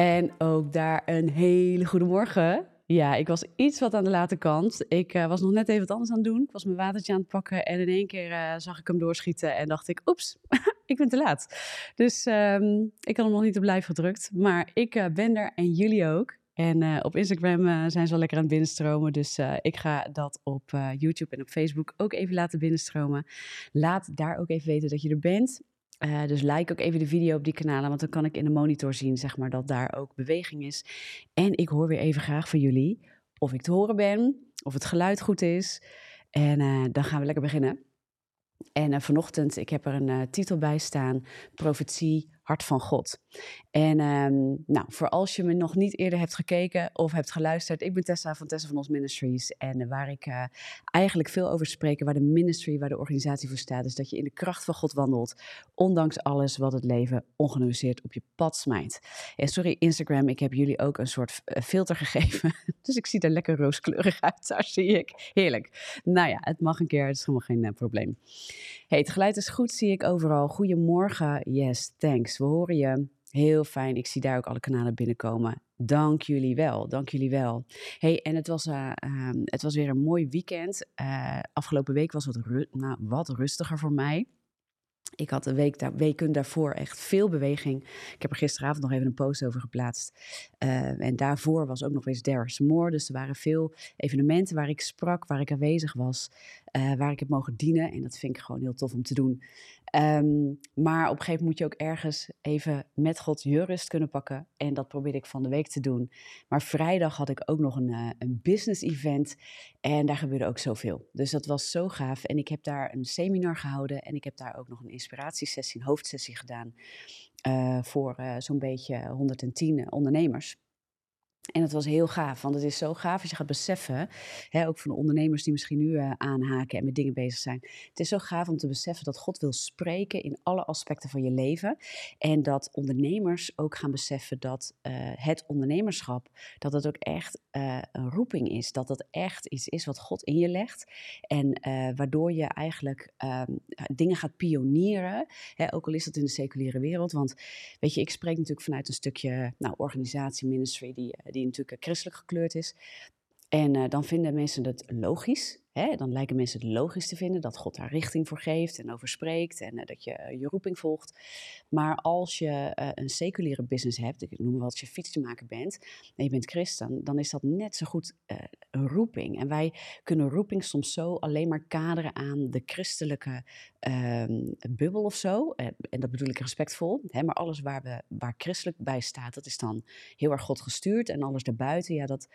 En ook daar een hele goede morgen. Ja, ik was iets wat aan de late kant. Ik uh, was nog net even wat anders aan het doen. Ik was mijn watertje aan het pakken en in één keer uh, zag ik hem doorschieten en dacht ik, oeps, ik ben te laat. Dus um, ik had hem nog niet op live gedrukt, maar ik uh, ben er en jullie ook. En op Instagram zijn ze al lekker aan het binnenstromen. Dus ik ga dat op YouTube en op Facebook ook even laten binnenstromen. Laat daar ook even weten dat je er bent. Uh, dus like ook even de video op die kanalen, want dan kan ik in de monitor zien zeg maar, dat daar ook beweging is. En ik hoor weer even graag van jullie of ik te horen ben, of het geluid goed is. En uh, dan gaan we lekker beginnen. En uh, vanochtend, ik heb er een titel bij staan, profetie Hart van God. En um, nou, voor als je me nog niet eerder hebt gekeken of hebt geluisterd, ik ben Tessa van Tessa van Ons Ministries. En waar ik uh, eigenlijk veel over spreek, waar de ministry, waar de organisatie voor staat, is dat je in de kracht van God wandelt, ondanks alles wat het leven ongenuanceerd op je pad smijt. En sorry Instagram, ik heb jullie ook een soort eh, filter gegeven, dus ik zie er lekker rooskleurig uit, daar zie ik. Heerlijk. Nou ja, het mag een keer, het is helemaal geen uh, probleem. Hey, het geluid is goed, zie ik overal. Goedemorgen, yes, thanks. We horen je. Heel fijn. Ik zie daar ook alle kanalen binnenkomen. Dank jullie wel. Dank jullie wel. Hey, en het was, uh, uh, het was weer een mooi weekend. Uh, afgelopen week was het nou, wat rustiger voor mij. Ik had de week daar, weken daarvoor echt veel beweging. Ik heb er gisteravond nog even een post over geplaatst. Uh, en daarvoor was ook nog eens There's More. Dus er waren veel evenementen waar ik sprak, waar ik aanwezig was, waar ik heb mogen dienen. En dat vind ik gewoon heel tof om te doen. Um, maar op een gegeven moment moet je ook ergens even met God je rust kunnen pakken. En dat probeerde ik van de week te doen. Maar vrijdag had ik ook nog een, uh, een business event. En daar gebeurde ook zoveel. Dus dat was zo gaaf. En ik heb daar een seminar gehouden. En ik heb daar ook nog een inspiratiesessie, een hoofdsessie gedaan. Uh, voor uh, zo'n beetje 110 ondernemers. En het was heel gaaf, want het is zo gaaf als je gaat beseffen, hè, ook van de ondernemers die misschien nu uh, aanhaken en met dingen bezig zijn. Het is zo gaaf om te beseffen dat God wil spreken in alle aspecten van je leven. En dat ondernemers ook gaan beseffen dat uh, het ondernemerschap, dat het ook echt uh, een roeping is. Dat het echt iets is wat God in je legt. En waardoor je eigenlijk ehm, dingen gaat pionieren, hè, ook al is dat in de seculiere wereld. Want weet je, ik spreek natuurlijk vanuit een stukje nou, organisatie, ministry, die, die die natuurlijk christelijk gekleurd is. En uh, dan vinden mensen het logisch. Hè? Dan lijken mensen het logisch te vinden dat God daar richting voor geeft en over spreekt en uh, dat je uh, je roeping volgt. Maar als je een seculiere business hebt, ik noem wat je fiets te maken bent, en je bent christen, dan is dat net zo goed een roeping. En wij kunnen roeping soms zo alleen maar kaderen aan de christelijke ehm, bubbel of zo. en dat bedoel ik respectvol. Hè? Maar alles waar, we, waar christelijk bij staat, dat is dan heel erg God gestuurd. En alles daarbuiten, ja, dat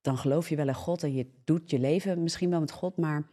dan geloof je wel in God en je doet je leven misschien wel met God, maar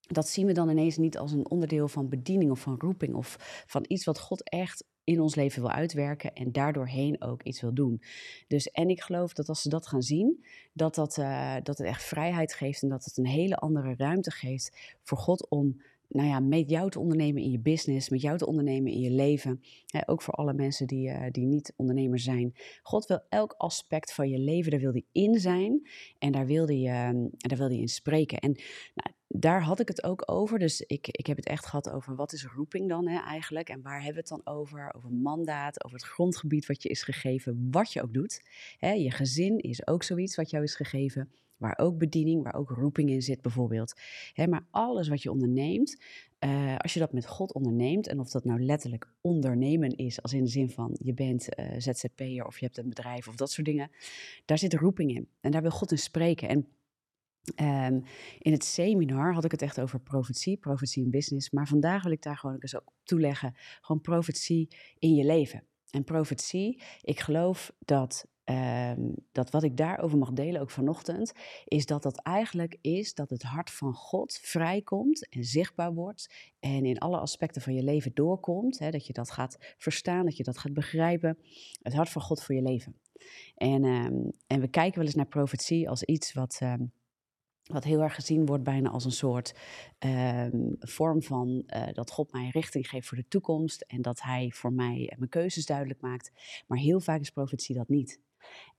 dat zien we dan ineens niet als een onderdeel van bediening of van roeping of van iets wat God echt in ons leven wil uitwerken en daardoorheen ook iets wil doen. Dus en ik geloof dat als ze dat gaan zien, dat, dat, uh, dat het echt vrijheid geeft en dat het een hele andere ruimte geeft voor God om nou ja, met jou te ondernemen in je business, met jou te ondernemen in je leven. Ook voor alle mensen die, uh, die niet ondernemer zijn. God wil elk aspect van je leven, daar wil hij in zijn en daar wil hij, uh, daar wil hij in spreken. En nou, daar had ik het ook over. Dus ik, ik heb het echt gehad over wat is roeping dan hè, eigenlijk? En waar hebben we het dan over? Over mandaat, over het grondgebied wat je is gegeven, wat je ook doet. Je gezin is ook zoiets wat jou is gegeven waar ook bediening, waar ook roeping in zit bijvoorbeeld. Hè, maar alles wat je onderneemt, uh, als je dat met God onderneemt, en of dat nou letterlijk ondernemen is, als in de zin van je bent uh, ZZP'er of je hebt een bedrijf of dat soort dingen, daar zit roeping in. En daar wil God in spreken. En Um, in het seminar had ik het echt over profetie, profetie in business. Maar vandaag wil ik daar gewoon eens ook toeleggen. Gewoon profetie in je leven. En profetie, ik geloof dat Um, dat wat ik daarover mag delen, ook vanochtend, is dat dat eigenlijk is dat het hart van God vrijkomt en zichtbaar wordt en in alle aspecten van je leven doorkomt. Hè, dat je dat gaat verstaan, dat je dat gaat begrijpen. Het hart van God voor je leven. En, um, en we kijken wel eens naar profetie als iets wat. Um, wat heel erg gezien wordt bijna als een soort vorm van uh, dat God mij richting geeft voor de toekomst en dat Hij voor mij mijn keuzes duidelijk maakt. Maar heel vaak is profetie dat niet.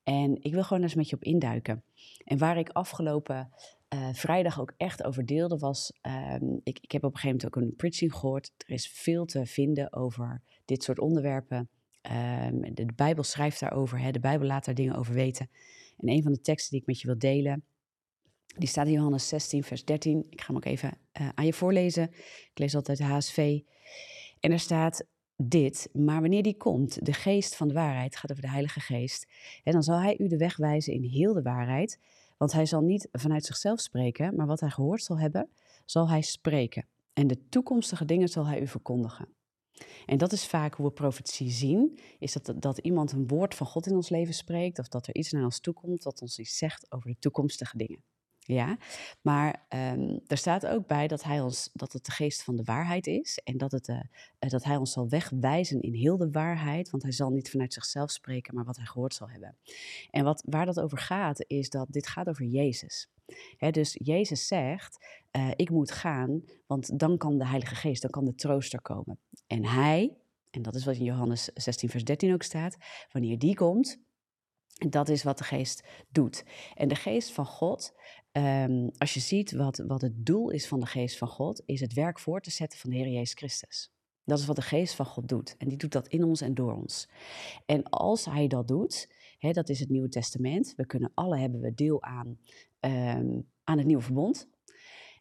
En ik wil gewoon eens met je op induiken. En waar ik afgelopen uh, vrijdag ook echt over deelde was, um, ik, ik heb op een gegeven moment ook een preaching gehoord. Er is veel te vinden over dit soort onderwerpen. Ehm, de, Bijbel schrijft daarover, hè, de Bijbel laat daar dingen over weten. En een van de teksten die ik met je wil delen, die staat in Johannes 16, vers 13. Ik ga hem ook even uh, aan je voorlezen. Ik lees altijd de HSV. En er staat dit, maar wanneer die komt, de geest van de waarheid, gaat over de Heilige Geest, en dan zal hij u de weg wijzen in heel de waarheid, want hij zal niet vanuit zichzelf spreken, maar wat hij gehoord zal hebben, zal hij spreken. En de toekomstige dingen zal hij u verkondigen. En dat is vaak hoe we profetie zien, is dat, dat iemand een woord van God in ons leven spreekt, of dat er iets naar ons toe komt wat ons iets zegt over de toekomstige dingen. Ja, maar um, er staat ook bij dat, hij ons, dat het de geest van de waarheid is en dat, het, uh, dat hij ons zal wegwijzen in heel de waarheid, want hij zal niet vanuit zichzelf spreken, maar wat hij gehoord zal hebben. En wat, waar dat over gaat, is dat dit gaat over Jezus. Dus Jezus zegt, uh, ik moet gaan, want dan kan de Heilige Geest, dan kan de trooster komen. En hij, en dat is wat in Johannes 16, vers 13 ook staat, wanneer die komt, dat is wat de geest doet. En de geest van God, um, als je ziet wat, wat het doel is van de geest van God, is het werk voor te zetten van de Heer Jezus Christus. Dat is wat de geest van God doet. En die doet dat in ons en door ons. En als hij dat doet, hè, dat is het Nieuwe Testament. We kunnen alle hebben we deel aan, um, aan het Nieuwe Verbond.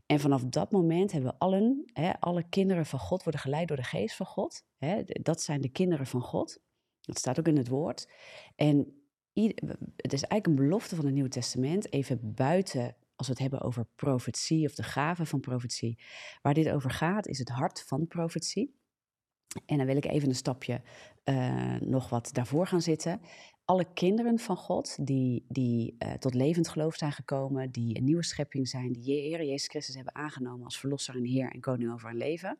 En vanaf dat moment hebben we allen, hè, alle kinderen van God worden geleid door de geest van God. Hè, dat zijn de kinderen van God. Dat staat ook in het woord. En het is eigenlijk een belofte van het Nieuwe Testament, even buiten als we het hebben over profetie of de gave van profetie. Waar dit over gaat is het hart van profetie. En dan wil ik even een stapje uh, nog wat daarvoor gaan zitten. Alle kinderen van God die, die uh, tot levend geloof zijn gekomen, die een nieuwe schepping zijn, die Heer Jezus Christus hebben aangenomen als verlosser en Heer en koning over hun leven,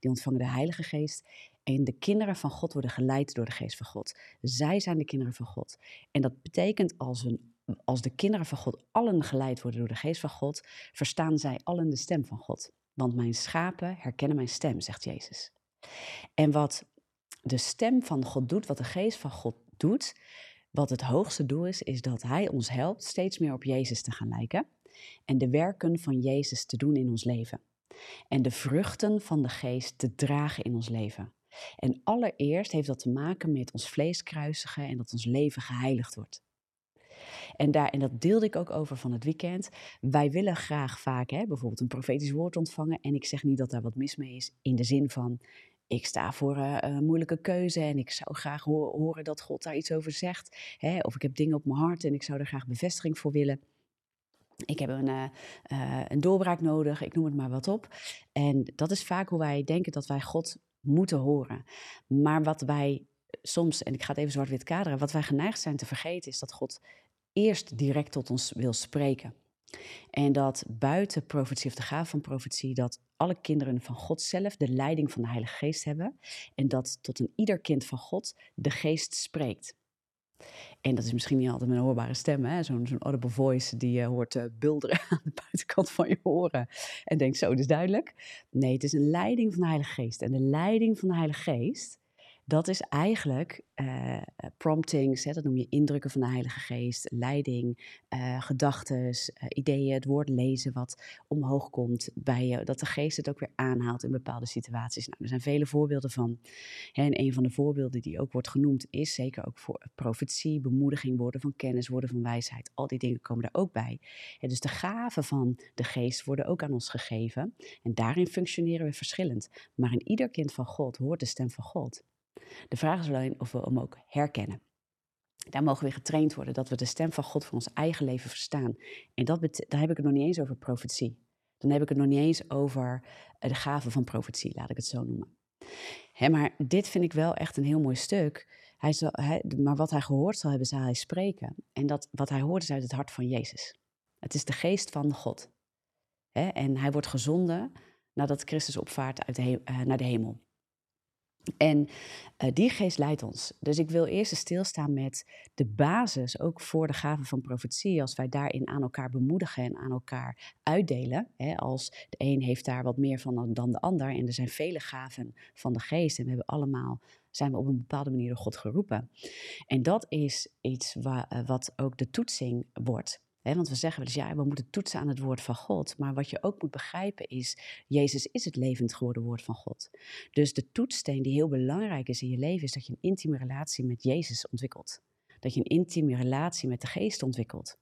die ontvangen de Heilige Geest. En de kinderen van God worden geleid door de geest van God. Zij zijn de kinderen van God. En dat betekent als, een, als de kinderen van God allen geleid worden door de geest van God, verstaan zij allen de stem van God. Want mijn schapen herkennen mijn stem, zegt Jezus. En wat de stem van God doet, wat de geest van God doet, wat het hoogste doel is, is dat Hij ons helpt steeds meer op Jezus te gaan lijken en de werken van Jezus te doen in ons leven. En de vruchten van de geest te dragen in ons leven. En allereerst heeft dat te maken met ons vlees kruisigen en dat ons leven geheiligd wordt. En, daar, en dat deelde ik ook over van het weekend. Wij willen graag vaak hè, bijvoorbeeld een profetisch woord ontvangen. En ik zeg niet dat daar wat mis mee is, in de zin van ik sta voor een moeilijke keuze en ik zou graag horen dat God daar iets over zegt. Hè? Of ik heb dingen op mijn hart en ik zou er graag bevestiging voor willen. Ik heb een, uh, een doorbraak nodig, ik noem het maar wat op. En dat is vaak hoe wij denken dat wij God moeten horen. Maar wat wij soms, en ik ga het even zwart-wit kaderen, wat wij geneigd zijn te vergeten is dat God eerst direct tot ons wil spreken. En dat buiten profetie of de gave van profetie, dat alle kinderen van God zelf de leiding van de Heilige Geest hebben. En dat tot een ieder kind van God de Geest spreekt. En dat is misschien niet altijd met een hoorbare stem, zo'n zo'n audible voice die je hoort uh, bulderen aan de buitenkant van je oren. En denkt, zo, is duidelijk. Nee, het is een leiding van de Heilige Geest. En de leiding van de Heilige Geest, dat is eigenlijk uh, promptings, hè, dat noem je indrukken van de Heilige Geest, leiding, uh, gedachten, uh, ideeën, het woord lezen wat omhoog komt bij je, dat de Geest het ook weer aanhaalt in bepaalde situaties. Nou, er zijn vele voorbeelden van. Hè, en een van de voorbeelden die ook wordt genoemd is zeker ook voor profetie, bemoediging, woorden van kennis, woorden van wijsheid. Al die dingen komen er ook bij. En dus de gaven van de Geest worden ook aan ons gegeven. En daarin functioneren we verschillend. Maar in ieder kind van God hoort de stem van God. De vraag is alleen of we hem ook herkennen. Daar mogen we getraind worden, dat we de stem van God voor ons eigen leven verstaan. En dat daar heb ik het nog niet eens over profetie. Dan heb ik het nog niet eens over eh, de gave van profetie, laat ik het zo noemen. maar dit vind ik wel echt een heel mooi stuk. Hij maar wat hij gehoord zal hebben, zal hij spreken. En dat, wat hij hoort is uit het hart van Jezus. Het is de geest van God. en hij wordt gezonden nadat Christus opvaart uit de, uh, naar de hemel. En uh, die geest leidt ons. Dus ik wil eerst stilstaan met de basis, ook voor de gaven van profetie, als wij daarin aan elkaar bemoedigen en aan elkaar uitdelen. Hè, als de een heeft daar wat meer van dan de ander en er zijn vele gaven van de geest en we hebben allemaal, zijn we op een bepaalde manier door God geroepen. En dat is iets wa, wat ook de toetsing wordt. Want we zeggen wel eens, ja, we moeten toetsen aan het woord van God. Maar wat je ook moet begrijpen is, Jezus is het levend geworden woord van God. Dus de toetssteen die heel belangrijk is in je leven, is dat je een intieme relatie met Jezus ontwikkelt. Dat je een intieme relatie met de geest ontwikkelt.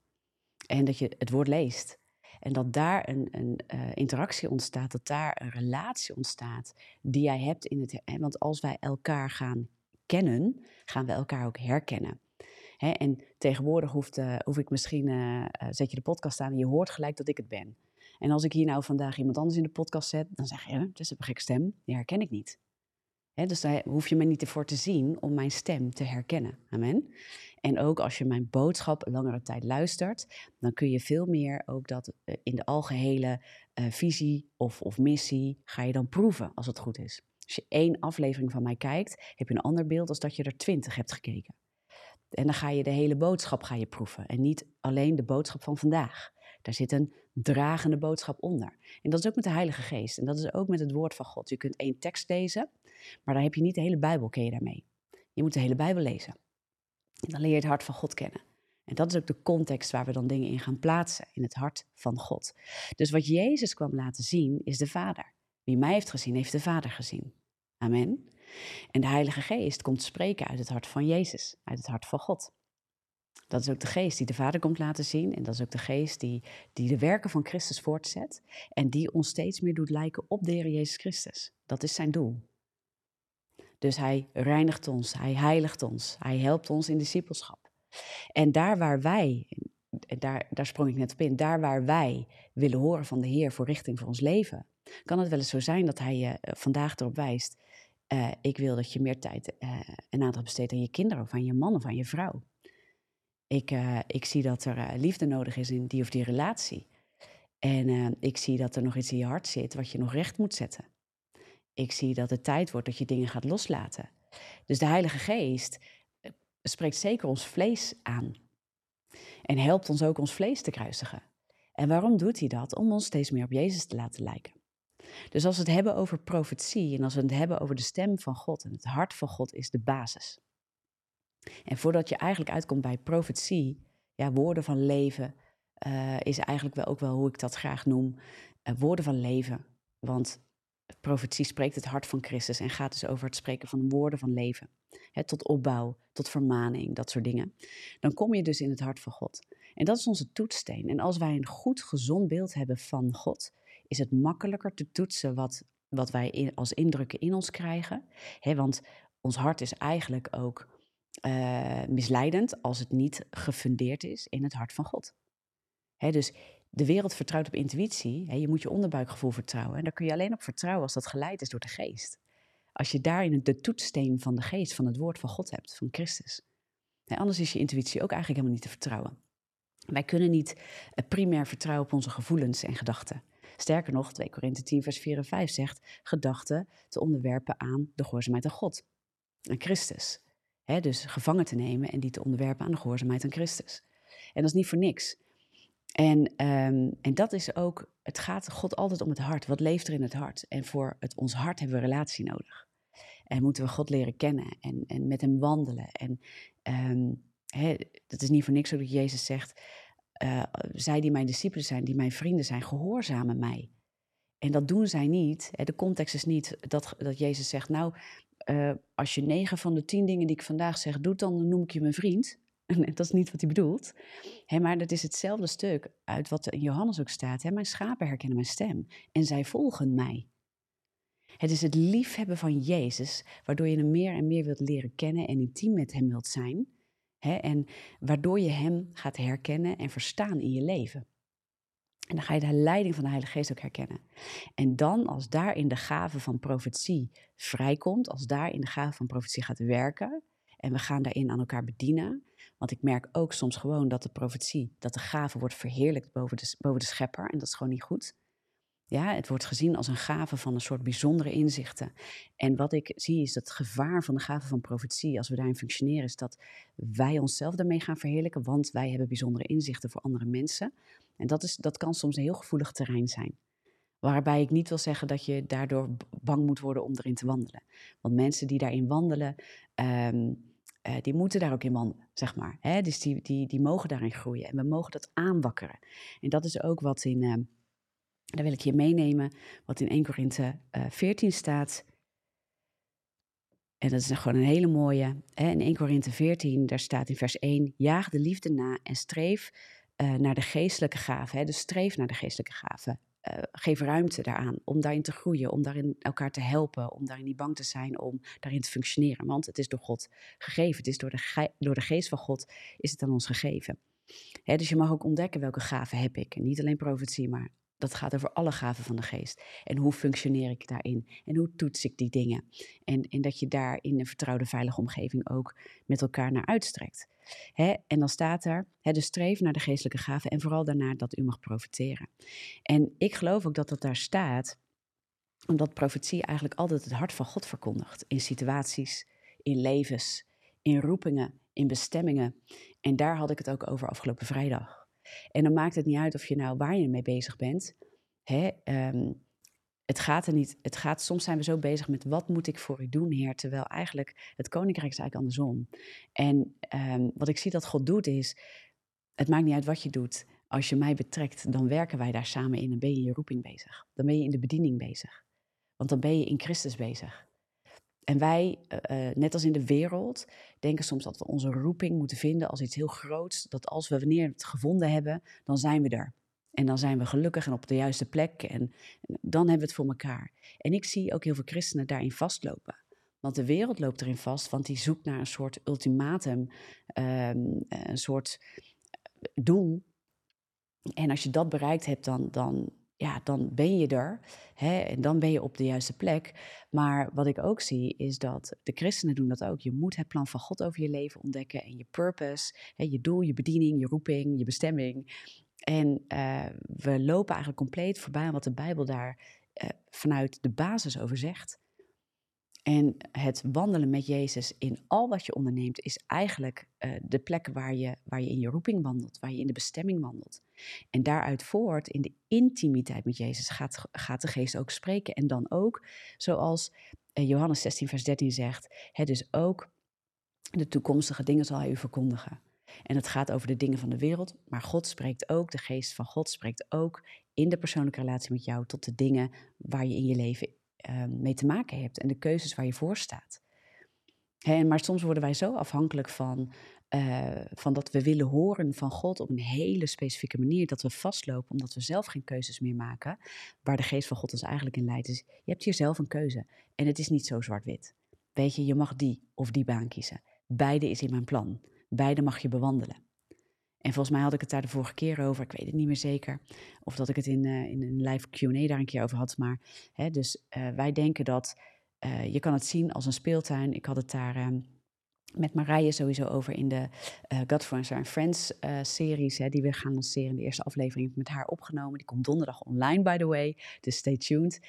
En dat je het woord leest. En dat daar een, een uh, interactie ontstaat, dat daar een relatie ontstaat die jij hebt in het. Want als wij elkaar gaan kennen, gaan we elkaar ook herkennen. Hè, en tegenwoordig hoeft, uh, hoef ik misschien, uh, zet je de podcast aan en je hoort gelijk dat ik het ben. En als ik hier nou vandaag iemand anders in de podcast zet, dan zeg je, het is een gek stem, die herken ik niet. Hè, dus daar hoef je me niet ervoor te zien om mijn stem te herkennen. Amen. En ook als je mijn boodschap langere tijd luistert, dan kun je veel meer ook dat in de algehele visie of, of missie ga je dan proeven als het goed is. Als je één aflevering van mij kijkt, heb je een ander beeld als dat je er twintig hebt gekeken. En dan ga je de hele boodschap ga je proeven. En niet alleen de boodschap van vandaag. Daar zit een dragende boodschap onder. En dat is ook met de Heilige Geest. En dat is ook met het woord van God. Je kunt één tekst lezen, maar dan heb je niet de hele Bijbel, ken je daarmee. Je moet de hele Bijbel lezen. En dan leer je het hart van God kennen. En dat is ook de context waar we dan dingen in gaan plaatsen, in het hart van God. Dus wat Jezus kwam laten zien, is de Vader. Wie mij heeft gezien, heeft de Vader gezien. Amen. En de Heilige Geest komt spreken uit het hart van Jezus, uit het hart van God. Dat is ook de geest die de Vader komt laten zien. En dat is ook de geest die, die de werken van Christus voortzet. En die ons steeds meer doet lijken op de Heer Jezus Christus. Dat is zijn doel. Dus hij reinigt ons, hij heiligt ons, hij helpt ons in discipelschap. En daar waar wij, daar, daar sprong ik net op in, daar waar wij willen horen van de Heer voor richting voor ons leven, kan het wel eens zo zijn dat hij je eh, vandaag erop wijst. Uh, ik wil dat je meer tijd uh, en aandacht besteedt aan je kinderen of aan je man of aan je vrouw. Ik, uh, ik zie dat er liefde nodig is in die of die relatie. En ik zie dat er nog iets in je hart zit wat je nog recht moet zetten. Ik zie dat het tijd wordt dat je dingen gaat loslaten. Dus de Heilige Geest spreekt zeker ons vlees aan. En helpt ons ook ons vlees te kruisigen. En waarom doet hij dat? Om ons steeds meer op Jezus te laten lijken. Dus als we het hebben over profetie en als we het hebben over de stem van God en het hart van God is de basis. En voordat je eigenlijk uitkomt bij profetie, ja, woorden van leven, uh, is eigenlijk wel ook wel hoe ik dat graag noem, uh, woorden van leven. Want profetie spreekt het hart van Christus en gaat dus over het spreken van woorden van leven. Tot opbouw, tot vermaning, dat soort dingen. Dan kom je dus in het hart van God. En dat is onze toetssteen. En als wij een goed, gezond beeld hebben van God, is het makkelijker te toetsen wat, wat wij als indrukken in ons krijgen. Want ons hart is eigenlijk ook uh, misleidend als het niet gefundeerd is in het hart van God. Dus de wereld vertrouwt op intuïtie. Je moet je onderbuikgevoel vertrouwen. En daar kun je alleen op vertrouwen als dat geleid is door de geest. Als je daarin de toetssteen van de geest, van het woord van God hebt, van Christus. Anders is je intuïtie ook eigenlijk helemaal niet te vertrouwen. Wij kunnen niet eh, primair vertrouwen op onze gevoelens en gedachten. Sterker nog, 2 Korinthe 10, vers 4 en 5 zegt gedachten te onderwerpen aan de gehoorzaamheid aan God, aan Christus. dus gevangen te nemen en die te onderwerpen aan de gehoorzaamheid aan Christus. En dat is niet voor niks. En, um, en dat is ook, het gaat God altijd om het hart. Wat leeft er in het hart? En voor het, ons hart hebben we relatie nodig. En moeten we God leren kennen en, en met hem wandelen. En he, dat is niet voor niks zo dat Jezus zegt, uh, zij die mijn discipelen zijn, die mijn vrienden zijn, gehoorzamen mij. En dat doen zij niet. De context is niet dat, dat Jezus zegt, nou, uh, als je negen van de tien dingen die ik vandaag zeg doet, dan noem ik je mijn vriend. dat is niet wat hij bedoelt. Maar dat is hetzelfde stuk uit wat in Johannes ook staat. Mijn schapen herkennen mijn stem en zij volgen mij. Het is het liefhebben van Jezus, waardoor je hem meer en meer wilt leren kennen en intiem met hem wilt zijn. Hè, en waardoor je Hem gaat herkennen en verstaan in je leven. En dan ga je de leiding van de Heilige Geest ook herkennen. En dan, als daarin de gave van profetie vrijkomt, als daarin de gave van profetie gaat werken, en we gaan daarin aan elkaar bedienen. Want ik merk ook soms gewoon dat de profetie, dat de gave wordt verheerlijkt boven de, boven de schepper. En dat is gewoon niet goed. Ja, het wordt gezien als een gave van een soort bijzondere inzichten. En wat ik zie is dat het gevaar van de gave van profetie, als we daarin functioneren, is dat wij onszelf daarmee gaan verheerlijken, want wij hebben bijzondere inzichten voor andere mensen. En dat, is, dat kan soms een heel gevoelig terrein zijn. Waarbij ik niet wil zeggen dat je daardoor bang moet worden om erin te wandelen. Want mensen die daarin wandelen, um, uh, die moeten daar ook in man, zeg maar. Hè? Dus die, die, die mogen daarin groeien en we mogen dat aanwakkeren. En dat is ook wat in, uh, daar wil ik je meenemen, wat in 1 Korinthe uh, 14 staat. En dat is gewoon een hele mooie. In 1 Korinthe 14, daar staat in vers 1: Jaag de liefde na en streef uh, naar de geestelijke gaven. Dus streef naar de geestelijke gaven. Uh, geef ruimte daaraan om daarin te groeien, om daarin elkaar te helpen, om daarin niet bang te zijn om daarin te functioneren. Want het is door God gegeven. Het is door de, door de geest van God is het aan ons gegeven. Dus je mag ook ontdekken welke gaven heb ik. En niet alleen profetie, maar dat gaat over alle gaven van de geest. En hoe functioneer ik daarin? En hoe toets ik die dingen? En, en dat je daar in een vertrouwde, veilige omgeving ook met elkaar naar uitstrekt. En dan staat er, dus streef naar de geestelijke gaven en vooral daarna dat u mag profiteren. En ik geloof ook dat dat daar staat, omdat profetie eigenlijk altijd het hart van God verkondigt. In situaties, in levens, in roepingen, in bestemmingen. En daar had ik het ook over afgelopen vrijdag. En dan maakt het niet uit of je nou waar je mee bezig bent. Hè, um, het gaat er niet. Het gaat, soms zijn we zo bezig met wat moet ik voor u doen, Heer. Terwijl eigenlijk het koninkrijk is eigenlijk andersom. En um, wat ik zie dat God doet is. Het maakt niet uit wat je doet. Als je mij betrekt, dan werken wij daar samen in. Dan ben je in je roeping bezig. Dan ben je in de bediening bezig. Want dan ben je in Christus bezig. En wij, uh, net als in de wereld, denken soms dat we onze roeping moeten vinden als iets heel groots. Dat als we wanneer het gevonden hebben, dan zijn we er. En dan zijn we gelukkig en op de juiste plek. En dan hebben we het voor elkaar. En ik zie ook heel veel christenen daarin vastlopen. Want de wereld loopt erin vast, want die zoekt naar een soort ultimatum, um, een soort doel. En als je dat bereikt hebt, dan, dan, ja, dan ben je er hè, en dan ben je op de juiste plek. Maar wat ik ook zie is dat de christenen doen dat ook. Je moet het plan van God over je leven ontdekken en je purpose, hè, je doel, je bediening, je roeping, je bestemming. En uh, we lopen eigenlijk compleet voorbij aan wat de Bijbel daar uh, vanuit de basis over zegt. En het wandelen met Jezus in al wat je onderneemt, is eigenlijk uh, de plek waar je, waar je in je roeping wandelt, waar je in de bestemming wandelt. En daaruit voort, in de intimiteit met Jezus, gaat, gaat de geest ook spreken. En dan ook, zoals uh, Johannes 16, vers 13 zegt, het dus ook de toekomstige dingen zal hij u verkondigen. En het gaat over de dingen van de wereld, maar God spreekt ook, de geest van God spreekt ook in de persoonlijke relatie met jou tot de dingen waar je in je leven uh, mee te maken hebt en de keuzes waar je voor staat. Maar soms worden wij zo afhankelijk van, uh, van dat we willen horen van God op een hele specifieke manier, dat we vastlopen omdat we zelf geen keuzes meer maken, waar de geest van God ons eigenlijk in leidt. Dus je hebt hier zelf een keuze en het is niet zo zwart-wit. Weet je, je mag die of die baan kiezen. Beide is in mijn plan. Beide mag je bewandelen. En volgens mij had ik het daar de vorige keer over, ik weet het niet meer zeker. Of dat ik het in, uh, in een live QA daar een keer over had. Maar hè, dus uh, wij denken dat uh, je kan het zien als een speeltuin. Ik had het daar uh, met Marije sowieso over in de uh, Godfriends and Friends series. Hè, die we gaan lanceren. De eerste aflevering met haar opgenomen. Die komt donderdag online, by the way. Dus stay tuned.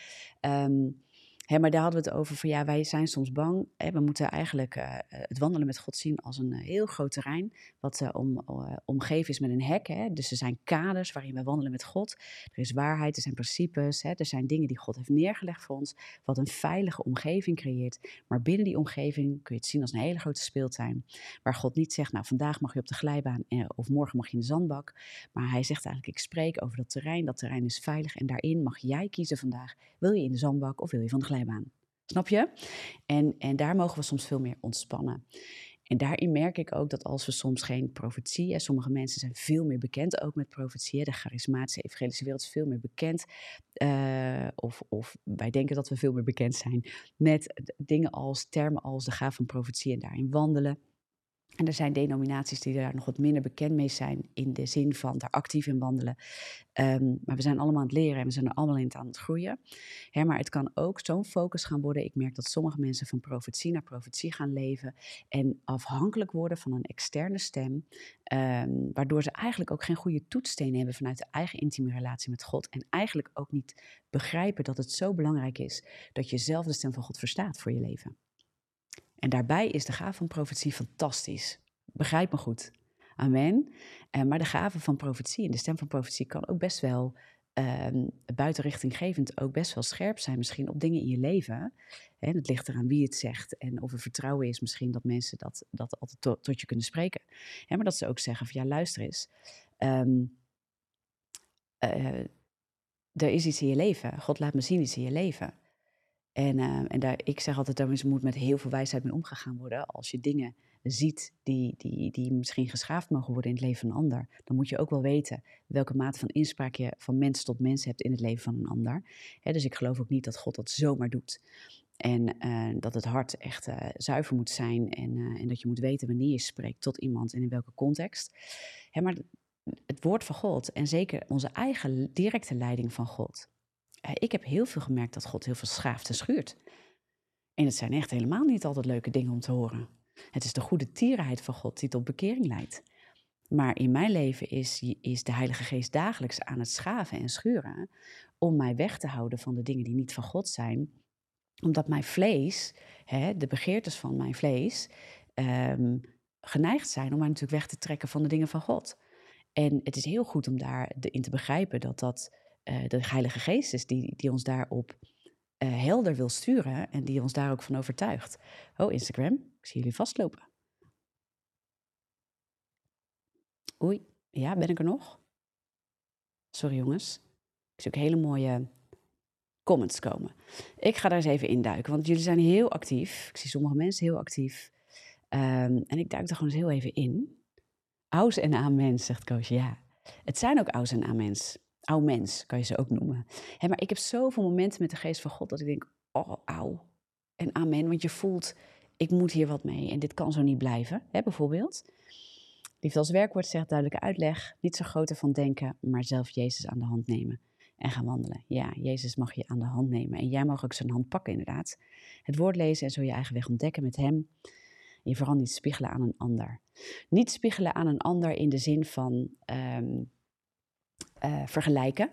Um, Hè, maar daar hadden we het over van ja, wij zijn soms bang. Hè, we moeten eigenlijk uh, het wandelen met God zien als een uh, heel groot terrein. Wat uh, om, omgeven is met een hek. Hè. Dus er zijn kaders waarin we wandelen met God. Er is waarheid, er zijn principes. Er zijn dingen die God heeft neergelegd voor ons. Wat een veilige omgeving creëert. Maar binnen die omgeving kun je het zien als een hele grote speeltuin. Waar God niet zegt, nou vandaag mag je op de glijbaan of morgen mag je in de zandbak. Maar hij zegt eigenlijk, ik spreek over dat terrein. Dat terrein is veilig en daarin mag jij kiezen vandaag. Wil je in de zandbak of wil je van de Snap je? En, en daar mogen we soms veel meer ontspannen. En daarin merk ik ook dat als we soms geen profetie, en sommige mensen zijn veel meer bekend ook met profetie, de charismatische evangelische wereld is veel meer bekend, uh, of, of wij denken dat we veel meer bekend zijn met dingen als termen als de gaaf van profetie en daarin wandelen. En er zijn denominaties die daar nog wat minder bekend mee zijn, in de zin van daar actief in wandelen. Um, maar we zijn allemaal aan het leren en we zijn er allemaal in aan het groeien. Hè, maar het kan ook zo'n focus gaan worden. Ik merk dat sommige mensen van profetie naar profetie gaan leven en afhankelijk worden van een externe stem, um, waardoor ze eigenlijk ook geen goede toetssteen hebben vanuit de eigen intieme relatie met God en eigenlijk ook niet begrijpen dat het zo belangrijk is dat je zelf de stem van God verstaat voor je leven. En daarbij is de gave van profetie fantastisch. Begrijp me goed. Amen. Uh, maar de gave van profetie en de stem van profetie kan ook best wel um, buitenrichtinggevend ook best wel scherp zijn misschien op dingen in je leven. En het ligt eraan wie het zegt en of er vertrouwen is misschien dat mensen dat, dat altijd tot je kunnen spreken. maar dat ze ook zeggen van ja, luister eens. Um, er is iets in je leven. God laat me zien iets in je leven. En, uh, en daar, ik zeg altijd, daar moet met heel veel wijsheid mee omgegaan worden. Als je dingen ziet die, die, die misschien geschaafd mogen worden in het leven van een ander, dan moet je ook wel weten welke mate van inspraak je van mens tot mens hebt in het leven van een ander. dus ik geloof ook niet dat God dat zomaar doet. En uh, dat het hart echt uh, zuiver moet zijn en, en dat je moet weten wanneer je spreekt tot iemand en in welke context. maar het woord van God en zeker onze eigen directe leiding van God. Ik heb heel veel gemerkt dat God heel veel schaaft en schuurt. En het zijn echt helemaal niet altijd leuke dingen om te horen. Het is de goede tierenheid van God die tot bekering leidt. Maar in mijn leven is, is de Heilige Geest dagelijks aan het schaven en schuren om mij weg te houden van de dingen die niet van God zijn. Omdat mijn vlees, hè, de begeertes van mijn vlees, um, geneigd zijn om mij natuurlijk weg te trekken van de dingen van God. En het is heel goed om daarin te begrijpen dat dat uh, de Heilige Geest is die, die ons daarop uh, helder wil sturen en die ons daar ook van overtuigt. Oh, Instagram, ik zie jullie vastlopen. Oei, ja, ben ik er nog? Sorry jongens. Ik zie ook hele mooie comments komen. Ik ga daar eens even induiken, want jullie zijn heel actief. Ik zie sommige mensen heel actief. Um, en ik duik er gewoon eens heel even in. Aus en amens, zegt Koos. Ja, het zijn ook aus en amens. Ouw mens, kan je ze ook noemen. maar ik heb zoveel momenten met de geest van God dat ik denk, oh, auw. En amen, want je voelt, ik moet hier wat mee en dit kan zo niet blijven, hè, bijvoorbeeld. Liefde als werkwoord zegt duidelijke uitleg, niet zo groter van denken, maar zelf Jezus aan de hand nemen en gaan wandelen. Ja, Jezus mag je aan de hand nemen en jij mag ook zijn hand pakken inderdaad. Het woord lezen en zo je eigen weg ontdekken met hem. je vooral niet spiegelen aan een ander. Niet spiegelen aan een ander in de zin van um, uh, vergelijken.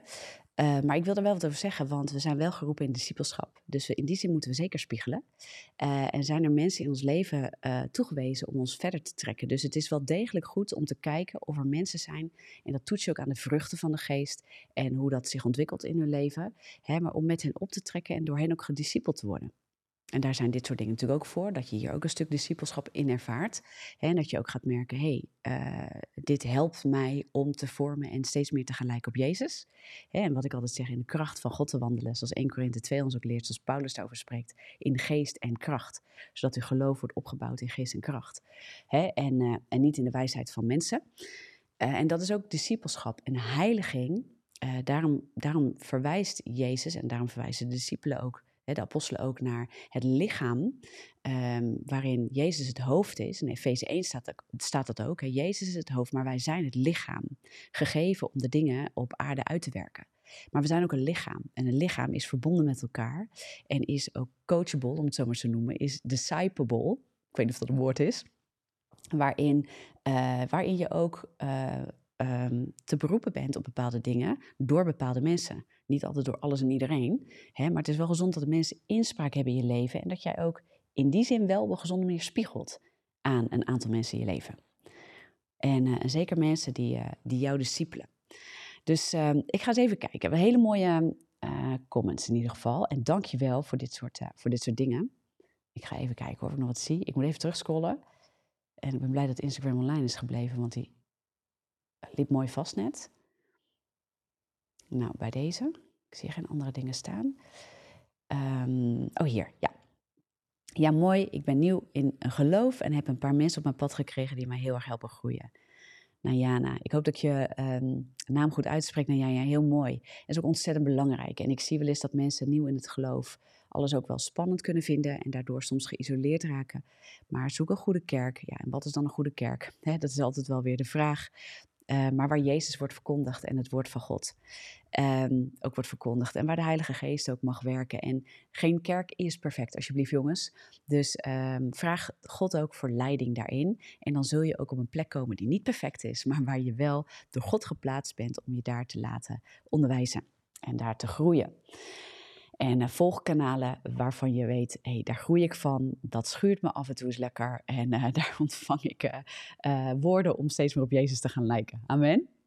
Uh, maar ik wil er wel wat over zeggen, want we zijn wel geroepen in discipelschap. Dus in die zin moeten we zeker spiegelen. Uh, en zijn er mensen in ons leven toegewezen om ons verder te trekken. Dus het is wel degelijk goed om te kijken of er mensen zijn. En dat toets je ook aan de vruchten van de geest en hoe dat zich ontwikkelt in hun leven. Hè, maar om met hen op te trekken en door hen ook gediscipeld te worden. En daar zijn dit soort dingen natuurlijk ook voor, dat je hier ook een stuk discipelschap in ervaart. En dat je ook gaat merken, hé, hey, uh, dit helpt mij om te vormen en steeds meer te gaan lijken op Jezus. En wat ik altijd zeg, in de kracht van God te wandelen, zoals 1 Korinthe 2 ons ook leert, zoals Paulus daarover spreekt, in geest en kracht. Zodat uw geloof wordt opgebouwd in geest en kracht. En, uh, en niet in de wijsheid van mensen. Uh, en dat is ook discipelschap en heiliging. daarom, daarom verwijst Jezus en daarom verwijzen de discipelen ook de apostelen ook naar het lichaam, um, waarin Jezus het hoofd is. In Efeze 1 staat, staat dat ook. Hè? Jezus is het hoofd, maar wij zijn het lichaam, gegeven om de dingen op aarde uit te werken. Maar we zijn ook een lichaam. En een lichaam is verbonden met elkaar en is ook coachable, om het zo maar te noemen, is disciplable. Ik weet niet of dat een woord is. Waarin, uh, waarin je ook uh, um, te beroepen bent op bepaalde dingen door bepaalde mensen. Niet altijd door alles en iedereen, hè, maar het is wel gezond dat de mensen inspraak hebben in je leven en dat jij ook in die zin wel op een gezonde manier spiegelt aan een aantal mensen in je leven. En, uh, zeker mensen die, uh, die jou discipelen. Dus uh, ik ga eens even kijken. We hebben hele mooie uh, comments in ieder geval. En dank je wel voor dit, soort, voor dit soort dingen. Ik ga even kijken of ik nog wat zie. Ik moet even terugscrollen. En ik ben blij dat Instagram online is gebleven, want die liep mooi vast net. Nou, bij deze. Ik zie geen andere dingen staan. Um, oh, hier, ja. Ja, mooi. Ik ben nieuw in een geloof en heb een paar mensen op mijn pad gekregen die mij heel erg helpen groeien. Najana, ik hoop dat je um, naam goed uitspreekt. Najana, heel mooi. Dat is ook ontzettend belangrijk. En ik zie wel eens dat mensen nieuw in het geloof alles ook wel spannend kunnen vinden en daardoor soms geïsoleerd raken. Maar zoek een goede kerk. Ja, en wat is dan een goede kerk? dat is altijd wel weer de vraag. Uh, maar waar Jezus wordt verkondigd en het woord van God um, ook wordt verkondigd. En waar de Heilige Geest ook mag werken. En geen kerk is perfect, alsjeblieft jongens. Dus um, vraag God ook voor leiding daarin. En dan zul je ook op een plek komen die niet perfect is, maar waar je wel door God geplaatst bent om je daar te laten onderwijzen en daar te groeien. En uh, volgkanalen waarvan je weet, hé, hey, daar groei ik van. Dat schuurt me af en toe eens lekker. En uh, daar ontvang ik uh, woorden om steeds meer op Jezus te gaan lijken. Amen.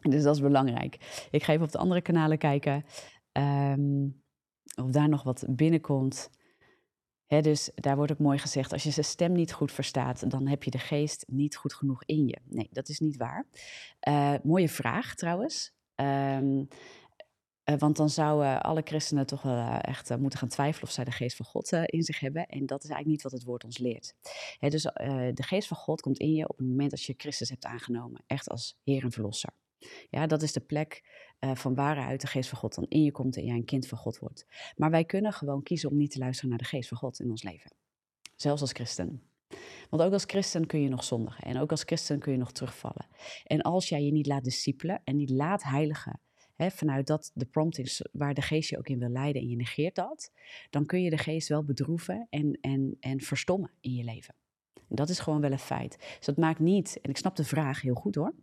Dus dat is belangrijk. Ik ga even op de andere kanalen kijken. Ehm, of daar nog wat binnenkomt. Dus daar wordt ook mooi gezegd, als je zijn stem niet goed verstaat, dan heb je de geest niet goed genoeg in je. Nee, dat is niet waar. Uh, mooie vraag trouwens. Um, uh, want dan zouden alle christenen toch wel uh, echt moeten gaan twijfelen of zij de geest van God in zich hebben. En dat is eigenlijk niet wat het woord ons leert. He, dus de geest van God komt in je op het moment dat je Christus hebt aangenomen. Echt als Heer en Verlosser. Ja, dat is de plek uh, van waaruit de geest van God dan in je komt en jij een kind van God wordt. Maar wij kunnen gewoon kiezen om niet te luisteren naar de geest van God in ons leven. Zelfs als christen. Want ook als christen kun je nog zondigen. En ook als christen kun je nog terugvallen. En als jij je niet laat discipelen en niet laat heiligen. Vanuit dat de prompt is waar de geest je ook in wil leiden en je negeert dat. Dan kun je de geest wel bedroeven en, en, en verstommen in je leven. Dat is gewoon wel een feit. Dus dat maakt niet, en ik snap de vraag heel goed hoor.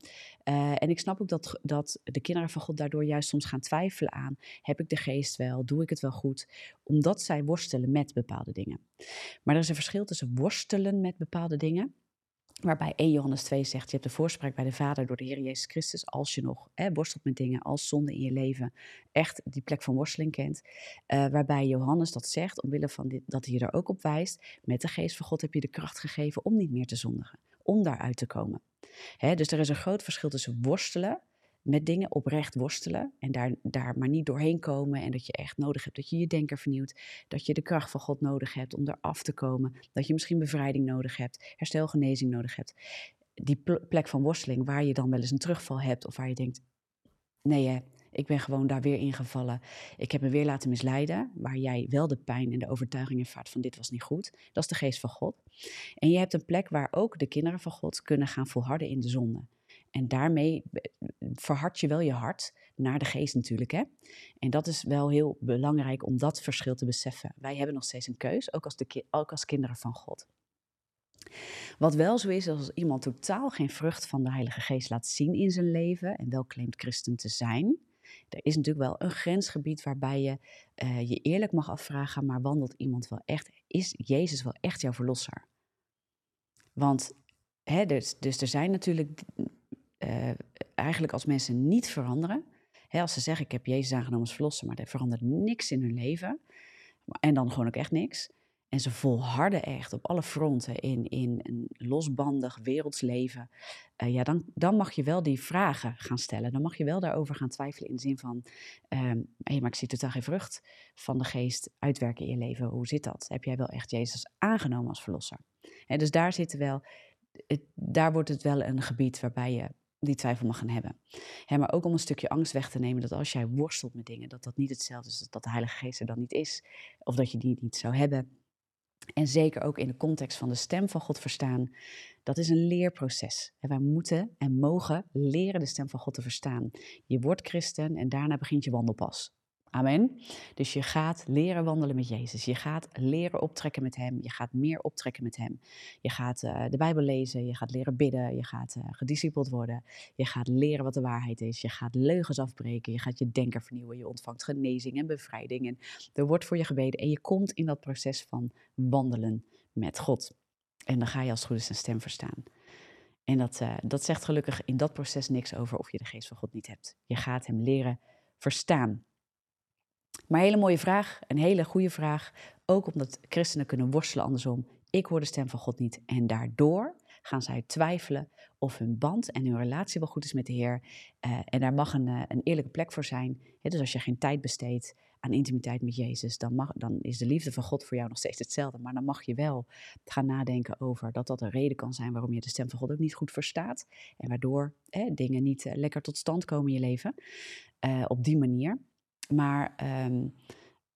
Uh, en ik snap ook dat, dat de kinderen van God daardoor juist soms gaan twijfelen aan: heb ik de geest wel? Doe ik het wel goed? Omdat zij worstelen met bepaalde dingen. Maar er is een verschil tussen worstelen met bepaalde dingen Waarbij 1 Johannes 2 zegt, je hebt de voorspraak bij de Vader door de Heer Jezus Christus, als je nog hè, worstelt met dingen als zonde in je leven, echt die plek van worsteling kent. Uh, waarbij Johannes dat zegt, omwille van dit, dat hij er ook op wijst, met de geest van God heb je de kracht gegeven om niet meer te zondigen, om daaruit te komen. Hè, dus er is een groot verschil tussen worstelen met dingen oprecht worstelen en daar, daar maar niet doorheen komen en dat je echt nodig hebt dat je je denker vernieuwt, dat je de kracht van God nodig hebt om eraf te komen, dat je misschien bevrijding nodig hebt, herstelgenezing nodig hebt. Die plek van worsteling waar je dan wel eens een terugval hebt of waar je denkt, nee hè, ik ben gewoon daar weer ingevallen. Ik heb me weer laten misleiden, waar jij wel de pijn en de overtuiging ervaart van dit was niet goed. Dat is de geest van God. En je hebt een plek waar ook de kinderen van God kunnen gaan volharden in de zonde. En daarmee verhard je wel je hart naar de geest natuurlijk. Hè? En dat is wel heel belangrijk om dat verschil te beseffen. Wij hebben nog steeds een keus, ook als, de, ook als kinderen van God. Wat wel zo is, als iemand totaal geen vrucht van de Heilige Geest laat zien in zijn leven en wel claimt christen te zijn, er is natuurlijk wel een grensgebied waarbij je uh, je eerlijk mag afvragen, maar wandelt iemand wel echt, is Jezus wel echt jouw verlosser? Want, hè, dus, dus er zijn natuurlijk uh, eigenlijk als mensen niet veranderen, hè, als ze zeggen ik heb Jezus aangenomen als verlosser, maar er verandert niks in hun leven, en dan gewoon ook echt niks, en ze volharden echt op alle fronten in, in een losbandig werelds leven, uh, ja, dan, dan mag je wel die vragen gaan stellen. Dan mag je wel daarover gaan twijfelen in de zin van, um, hey, maar ik zie totaal geen vrucht van de geest uitwerken in je leven. Hoe zit dat? Heb jij wel echt Jezus aangenomen als verlosser? En dus daar zit wel, het, daar wordt het wel een gebied waarbij je die twijfel mag gaan hebben. maar ook om een stukje angst weg te nemen dat als jij worstelt met dingen, dat dat niet hetzelfde is, dat de Heilige Geest er dan niet is, of dat je die niet zou hebben. En zeker ook in de context van de stem van God verstaan, dat is een leerproces. En wij moeten en mogen leren de stem van God te verstaan. Je wordt christen en daarna begint je wandelpas. Amen. Dus je gaat leren wandelen met Jezus. Je gaat leren optrekken met Hem. Je gaat meer optrekken met Hem. Je gaat uh, de Bijbel lezen. Je gaat leren bidden. Je gaat uh, gediscipeld worden. Je gaat leren wat de waarheid is. Je gaat leugens afbreken. Je gaat je denker vernieuwen. Je ontvangt genezing en bevrijding. En er wordt voor je gebeden. En je komt in dat proces van wandelen met God. En dan ga je als het goed is een stem verstaan. En dat, uh, dat zegt gelukkig in dat proces niks over of je de geest van God niet hebt. Je gaat Hem leren verstaan. Maar hele mooie vraag, een hele goede vraag. Ook omdat christenen kunnen worstelen andersom. Ik hoor de stem van God niet. En daardoor gaan zij twijfelen of hun band en hun relatie wel goed is met de Heer. Uh, en daar mag een, uh, een eerlijke plek voor zijn. dus als je geen tijd besteedt aan intimiteit met Jezus, dan, mag, dan is de liefde van God voor jou nog steeds hetzelfde. Maar dan mag je wel gaan nadenken over dat dat een reden kan zijn waarom je de stem van God ook niet goed verstaat. En waardoor dingen niet uh, lekker tot stand komen in je leven. op die manier. Maar um,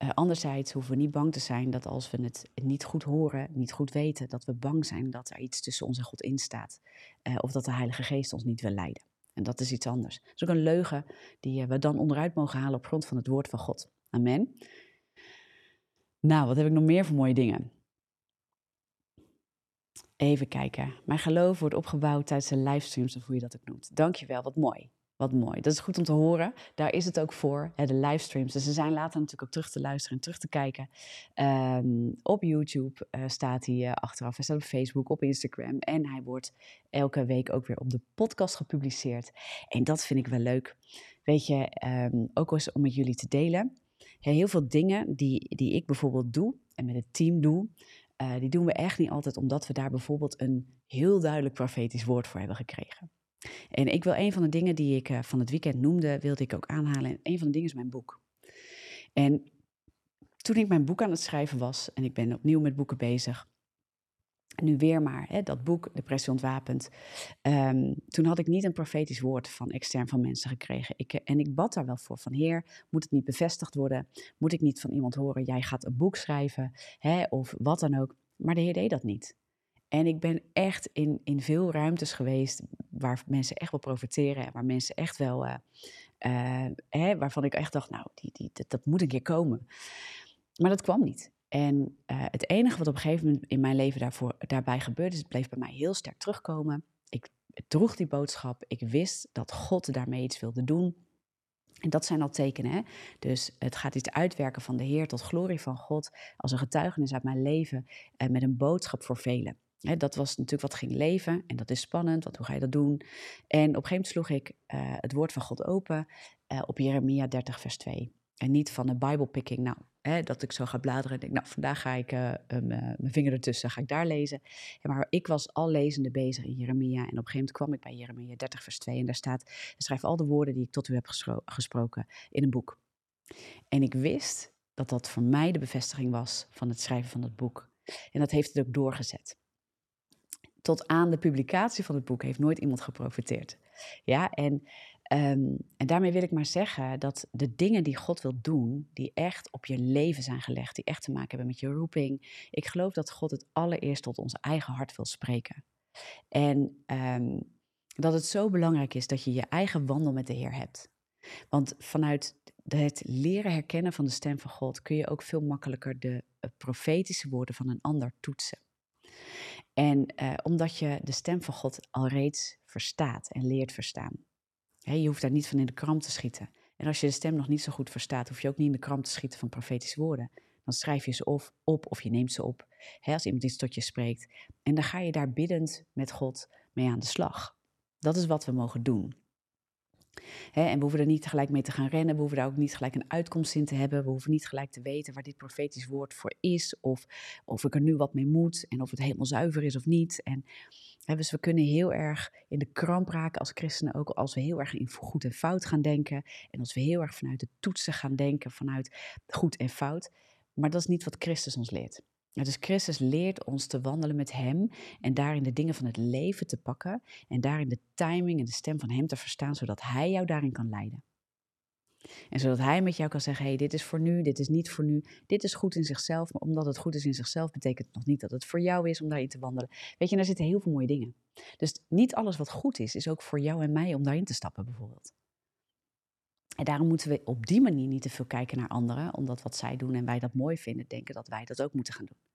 uh, anderzijds hoeven we niet bang te zijn dat als we het niet goed horen, niet goed weten, dat we bang zijn dat er iets tussen ons en God in staat. Uh, of dat de Heilige Geest ons niet wil leiden. En dat is iets anders. Dat is ook een leugen die uh, we dan onderuit mogen halen op grond van het woord van God. Amen. Nou, wat heb ik nog meer voor mooie dingen? Even kijken. Mijn geloof wordt opgebouwd tijdens de livestreams, of hoe je dat ook noemt. Dankjewel, wat mooi. Wat mooi. Dat is goed om te horen. Daar is het ook voor, de livestreams. Dus ze zijn later natuurlijk ook terug te luisteren en terug te kijken. Ehm, op YouTube uh, staat hij uh, achteraf. Hij staat op Facebook, op Instagram. En hij wordt elke week ook weer op de podcast gepubliceerd. En dat vind ik wel leuk. Weet je, um, ook eens om met jullie te delen. Heel veel dingen die, die ik bijvoorbeeld doe en met het team doe, uh, die doen we echt niet altijd omdat we daar bijvoorbeeld een heel duidelijk profetisch woord voor hebben gekregen. En ik wil een van de dingen die ik uh, van het weekend noemde, wilde ik ook aanhalen. En een van de dingen is mijn boek. En toen ik mijn boek aan het schrijven was, en ik ben opnieuw met boeken bezig, nu weer maar, hè, dat boek, Depressie ontwapend. Um, toen had ik niet een profetisch woord van extern van mensen gekregen. Ik, eh, en ik bad daar wel voor, van Heer, moet het niet bevestigd worden? Moet ik niet van iemand horen, jij gaat een boek schrijven, hè, of wat dan ook? Maar de Heer deed dat niet. En ik ben echt in, in veel ruimtes geweest waar mensen echt wel profiteren en waar mensen echt wel, uh, hè, waarvan ik echt dacht, nou, die, die, dat, dat moet een keer komen. Maar dat kwam niet. En uh, het enige wat op een gegeven moment in mijn leven daarvoor, daarbij gebeurde, is het bleef bij mij heel sterk terugkomen. Ik droeg die boodschap. Ik wist dat God daarmee iets wilde doen. En dat zijn al tekenen. Hè? Dus het gaat iets uitwerken van de Heer tot glorie van God. Als een getuigenis uit mijn leven. En met een boodschap voor velen. Dat was natuurlijk wat ging leven. En dat is spannend, want hoe ga je dat doen? En op een gegeven moment sloeg ik uh, het woord van God open uh, op Jeremia 30, vers 2. En niet van een Bijbelpicking. Nou, hè, dat ik zo ga bladeren en denk, nou, vandaag ga ik uh, mijn vinger ertussen, ga ik daar lezen. Ja, maar ik was al lezende bezig in Jeremia. En op een gegeven moment kwam ik bij Jeremia 30, vers 2. En daar staat, schrijf al de woorden die ik tot u heb gesproken in een boek. En ik wist dat dat voor mij de bevestiging was van het schrijven van dat boek. En dat heeft het ook doorgezet. Tot aan de publicatie van het boek heeft nooit iemand geprofiteerd. Ja, en Um, en daarmee wil ik maar zeggen dat de dingen die God wil doen, die echt op je leven zijn gelegd, die echt te maken hebben met je roeping, ik geloof dat God het allereerst tot ons eigen hart wil spreken. En um, dat het zo belangrijk is dat je je eigen wandel met de Heer hebt. Want vanuit het leren herkennen van de stem van God kun je ook veel makkelijker de eh, profetische woorden van een ander toetsen. En uh, omdat je de stem van God al reeds verstaat en leert verstaan je hoeft daar niet van in de kram te schieten. En als je de stem nog niet zo goed verstaat, hoef je ook niet in de kram te schieten van profetische woorden. Dan schrijf je ze op of je neemt ze op. als iemand iets tot je spreekt. En dan ga je daar biddend met God mee aan de slag. Dat is wat we mogen doen. En we hoeven er niet tegelijk mee te gaan rennen. We hoeven daar ook niet gelijk een uitkomst in te hebben. We hoeven niet gelijk te weten waar dit profetisch woord voor is. Of of ik er nu wat mee moet. En of het helemaal zuiver is of niet. En dus we kunnen heel erg in de kramp raken als christenen, ook als we heel erg in goed en fout gaan denken. En als we heel erg vanuit de toetsen gaan denken, vanuit goed en fout. Maar dat is niet wat Christus ons leert. Dus Christus leert ons te wandelen met Hem en daarin de dingen van het leven te pakken en daarin de timing en de stem van Hem te verstaan, zodat Hij jou daarin kan leiden. En zodat hij met jou kan zeggen: hey, dit is voor nu, dit is niet voor nu, dit is goed in zichzelf. Maar omdat het goed is in zichzelf, betekent het nog niet dat het voor jou is om daarin te wandelen. Weet je, daar zitten heel veel mooie dingen. Dus niet alles wat goed is, is ook voor jou en mij om daarin te stappen, bijvoorbeeld. En daarom moeten we op die manier niet te veel kijken naar anderen, omdat wat zij doen en wij dat mooi vinden, denken dat wij dat ook moeten gaan doen.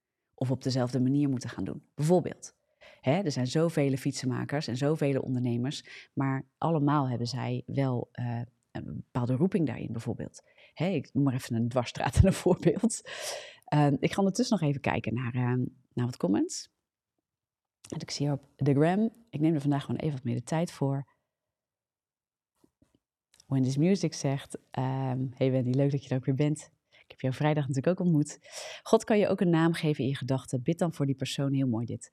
Of op dezelfde manier moeten gaan doen. Bijvoorbeeld. Hè, er zijn zoveel fietsenmakers en zoveel ondernemers, maar allemaal hebben zij wel uh, een bepaalde roeping daarin bijvoorbeeld. ik noem maar even een dwarsstraat en een voorbeeld. Uh, ik ga ondertussen nog even kijken naar, uh, naar wat comments. ik zie hier op de gram, ik neem er vandaag gewoon even wat meer de tijd voor. When This Music zegt, um, hey Wendy, leuk dat je er ook weer bent. Heb jou vrijdag natuurlijk ook ontmoet. God kan je ook een naam geven in je gedachten. Bid dan voor die persoon, heel mooi dit.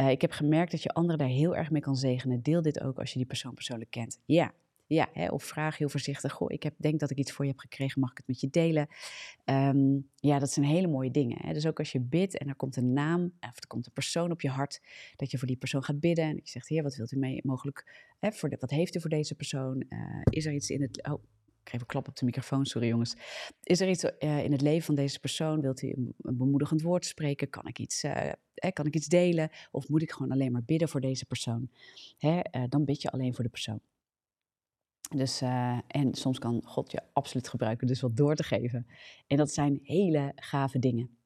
Uh, ik heb gemerkt dat je anderen daar heel erg mee kan zegenen. Deel dit ook als je die persoon persoonlijk kent. Ja, ja, hè, of vraag heel voorzichtig. Goh, ik heb, denk dat ik iets voor je heb gekregen, mag ik het met je delen? Um, ja, dat zijn hele mooie dingen. Hè? Dus ook als je bidt en er komt een naam of er komt een persoon op je hart, dat je voor die persoon gaat bidden. En je zegt, heer, wat wilt u mee mogelijk, hè, voor de, wat heeft u voor deze persoon? Uh, is er iets in het, oh, ik geef een klap op de microfoon, sorry jongens. Is er iets uh, in het leven van deze persoon? Wilt u een, bemoedigend woord spreken? Kan ik, iets, uh, kan ik iets delen? Of moet ik gewoon alleen maar bidden voor deze persoon? Hè? dan bid je alleen voor de persoon. Dus, en soms kan God je absoluut gebruiken, dus wat door te geven. En dat zijn hele gave dingen.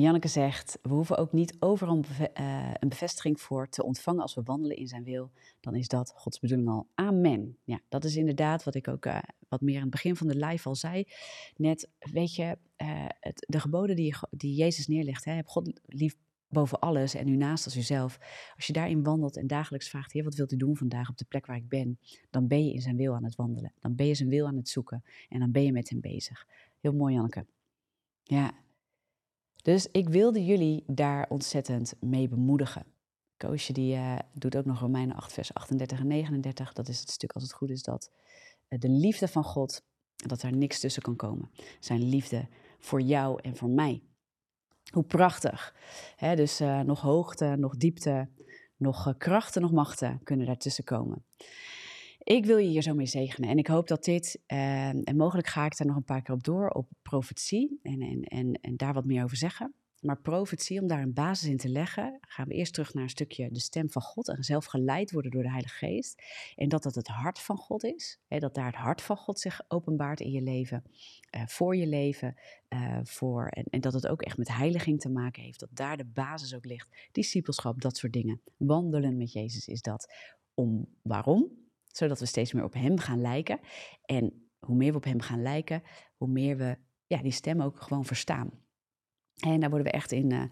Janneke zegt, we hoeven ook niet overal uh, een bevestiging voor te ontvangen als we wandelen in zijn wil. Dan is dat Gods bedoeling al. Amen. Ja, dat is inderdaad wat ik ook uh, wat meer aan het begin van de live al zei. Net, weet je, uh, het, de geboden die, die Jezus neerlegt. Hè, heb God lief boven alles en u naast als uzelf. Als je daarin wandelt en dagelijks vraagt, Heer, wat wilt u doen vandaag op de plek waar ik ben? Dan ben je in zijn wil aan het wandelen. Dan ben je zijn wil aan het zoeken. En dan ben je met hem bezig. Heel mooi, Janneke. Ja, dus ik wilde jullie daar ontzettend mee bemoedigen. Koosje die uh, doet ook nog Romeinen 8, vers 38 en 39. Dat is het stuk als het goed is dat uh, de liefde van God, dat er niks tussen kan komen. Zijn liefde voor jou en voor mij. Hoe prachtig. Dus uh, nog hoogte, nog diepte, nog krachten, nog machten kunnen daartussen komen. Ik wil je hier zo mee zegenen. En ik hoop dat dit, uh, en mogelijk ga ik daar nog een paar keer op door, op profetie en, en, en, en daar wat meer over zeggen. Maar profetie, om daar een basis in te leggen, gaan we eerst terug naar een stukje de stem van God en zelf geleid worden door de Heilige Geest. En dat dat het hart van God is. Hè, dat daar het hart van God zich openbaart in je leven, uh, voor je leven. Uh, voor, en, en, dat het ook echt met heiliging te maken heeft. Dat daar de basis ook ligt. Discipelschap, dat soort dingen. Wandelen met Jezus is dat. Om waarom? Zodat we steeds meer op Hem gaan lijken. En hoe meer we op Hem gaan lijken, hoe meer we ja, die stem ook gewoon verstaan. En daar worden we echt in, uh,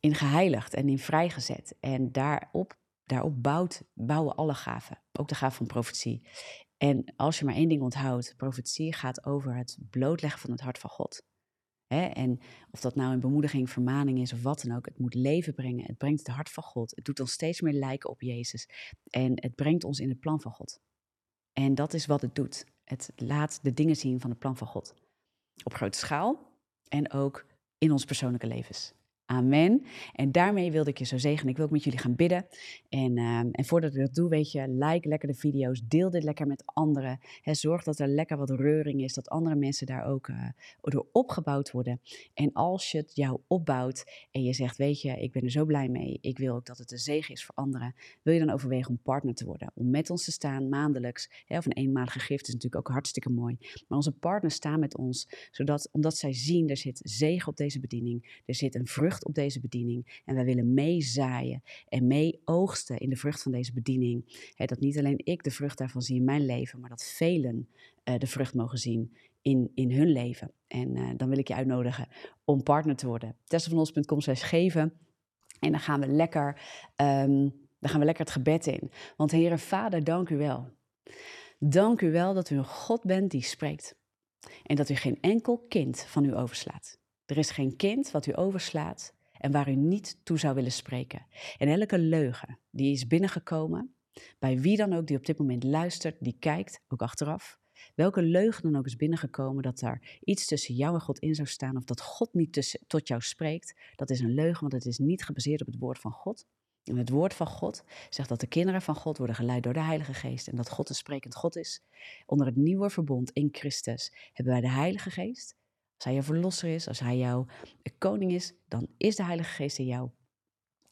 in geheiligd en in vrijgezet. En daarop, daarop bouwt, bouwen alle gaven, ook de gave van profetie. En als je maar één ding onthoudt, profetie gaat over het blootleggen van het hart van God. En of dat nou een bemoediging, vermaning is of wat dan ook, het moet leven brengen. Het brengt het hart van God. Het doet ons steeds meer lijken op Jezus. En het brengt ons in het plan van God. En dat is wat het doet. Het laat de dingen zien van het plan van God. Op grote schaal en ook in ons persoonlijke levens. Amen. En daarmee wilde ik je zo zegenen. Ik wil ook met jullie gaan bidden. En, uh, en voordat ik dat doe, weet je, like lekker de video's. Deel dit lekker met anderen. Zorg dat er lekker wat reuring is. Dat andere mensen daar ook uh, door opgebouwd worden. En als je het jou opbouwt en je zegt, weet je, ik ben er zo blij mee. Ik wil ook dat het een zegen is voor anderen. Wil je dan overwegen om partner te worden? Om met ons te staan, maandelijks. He, of een eenmalige gift is natuurlijk ook hartstikke mooi. Maar onze partners staan met ons. Zodat, omdat zij zien, er zit zegen op deze bediening. Er zit een vrucht op deze bediening. En wij willen meezaaien en mee oogsten in de vrucht van deze bediening. dat niet alleen ik de vrucht daarvan zie in mijn leven, maar dat velen uh, de vrucht mogen zien in, in hun leven. En uh, dan wil ik je uitnodigen om partner te worden. Testvanos.com slash geven. En dan gaan we lekker, um, dan gaan we lekker het gebed in. Want Heere Vader, dank u wel. Dank u wel dat u een God bent die spreekt. En dat u geen enkel kind van u overslaat. Er is geen kind wat u overslaat en waar u niet toe zou willen spreken. En elke leugen die is binnengekomen, bij wie dan ook die op dit moment luistert, die kijkt, ook achteraf, welke leugen dan ook is binnengekomen dat daar iets tussen jou en God in zou staan of dat God niet tussen, tot jou spreekt, dat is een leugen, want het is niet gebaseerd op het woord van God. En het woord van God zegt dat de kinderen van God worden geleid door de Heilige Geest en dat God een sprekend God is. Onder het nieuwe verbond in Christus hebben wij de Heilige Geest als hij je verlosser is, als hij jouw koning is, dan is de Heilige Geest in jou.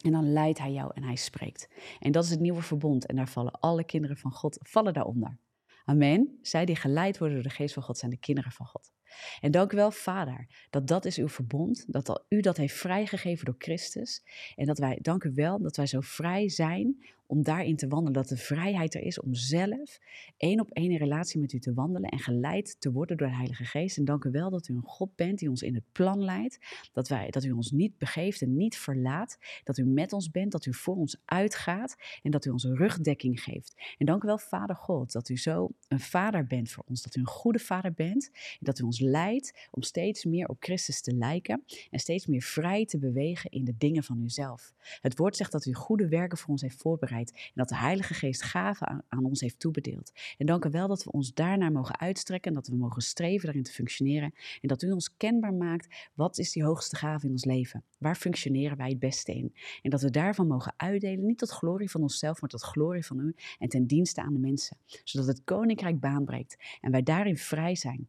En dan leidt hij jou en hij spreekt. En dat is het nieuwe verbond. En daar vallen alle kinderen van God, vallen daaronder. Amen. Zij die geleid worden door de geest van God zijn de kinderen van God. En dank u wel, Vader, dat dat is uw verbond, dat u dat heeft vrijgegeven door Christus. En dat wij, dank u wel, dat wij zo vrij zijn om daarin te wandelen. Dat de vrijheid er is om zelf één op één in relatie met u te wandelen en geleid te worden door de Heilige Geest. En dank u wel dat u een God bent die ons in het plan leidt. Dat, wij, dat u ons niet begeeft en niet verlaat. Dat u met ons bent, dat u voor ons uitgaat en dat u ons rugdekking geeft. En dank u wel, Vader God, dat u zo een vader bent voor ons. Dat u een goede vader bent. En dat u ons leidt om steeds meer op Christus te lijken en steeds meer vrij te bewegen in de dingen van uzelf. Het woord zegt dat u goede werken voor ons heeft voorbereid en dat de Heilige Geest gaven aan, ons heeft toebedeeld. En dank u wel dat we ons daarnaar mogen uitstrekken en dat we mogen streven daarin te functioneren. En dat u ons kenbaar maakt, wat is die hoogste gave in ons leven? Waar functioneren wij het beste in? En dat we daarvan mogen uitdelen, niet tot glorie van onszelf, maar tot glorie van u en ten dienste aan de mensen. Zodat het koninkrijk baanbreekt en wij daarin vrij zijn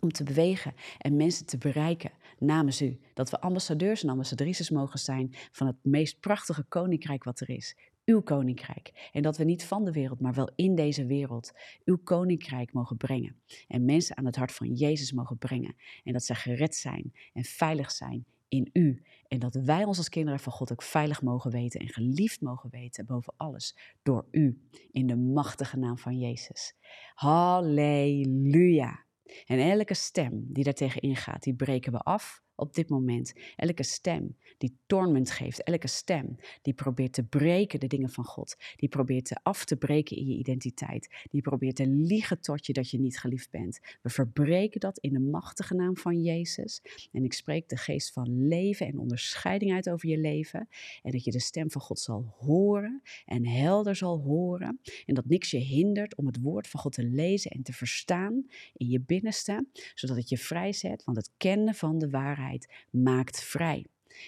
om te bewegen en mensen te bereiken namens u. Dat we ambassadeurs en ambassadrices mogen zijn van het meest prachtige koninkrijk wat er is uw koninkrijk. En dat we niet van de wereld, maar wel in deze wereld uw koninkrijk mogen brengen. En mensen aan het hart van Jezus mogen brengen. En dat ze gered zijn en veilig zijn in u. En dat wij ons als kinderen van God ook veilig mogen weten en geliefd mogen weten boven alles door u. In de machtige naam van Jezus. Halleluja. En elke stem die daartegen ingaat, die breken we af op dit moment. Elke stem die torment geeft, elke stem die probeert te breken de dingen van God, die probeert te af te breken in je identiteit, die probeert te liegen tot je dat je niet geliefd bent. We verbreken dat in de machtige naam van Jezus. En ik spreek de geest van leven en onderscheiding uit over je leven. En dat je de stem van God zal horen en helder zal horen. En dat niks je hindert om het woord van God te lezen en te verstaan in je binnenste, zodat het je vrijzet, want het kennen van de waarheid maakt vrij.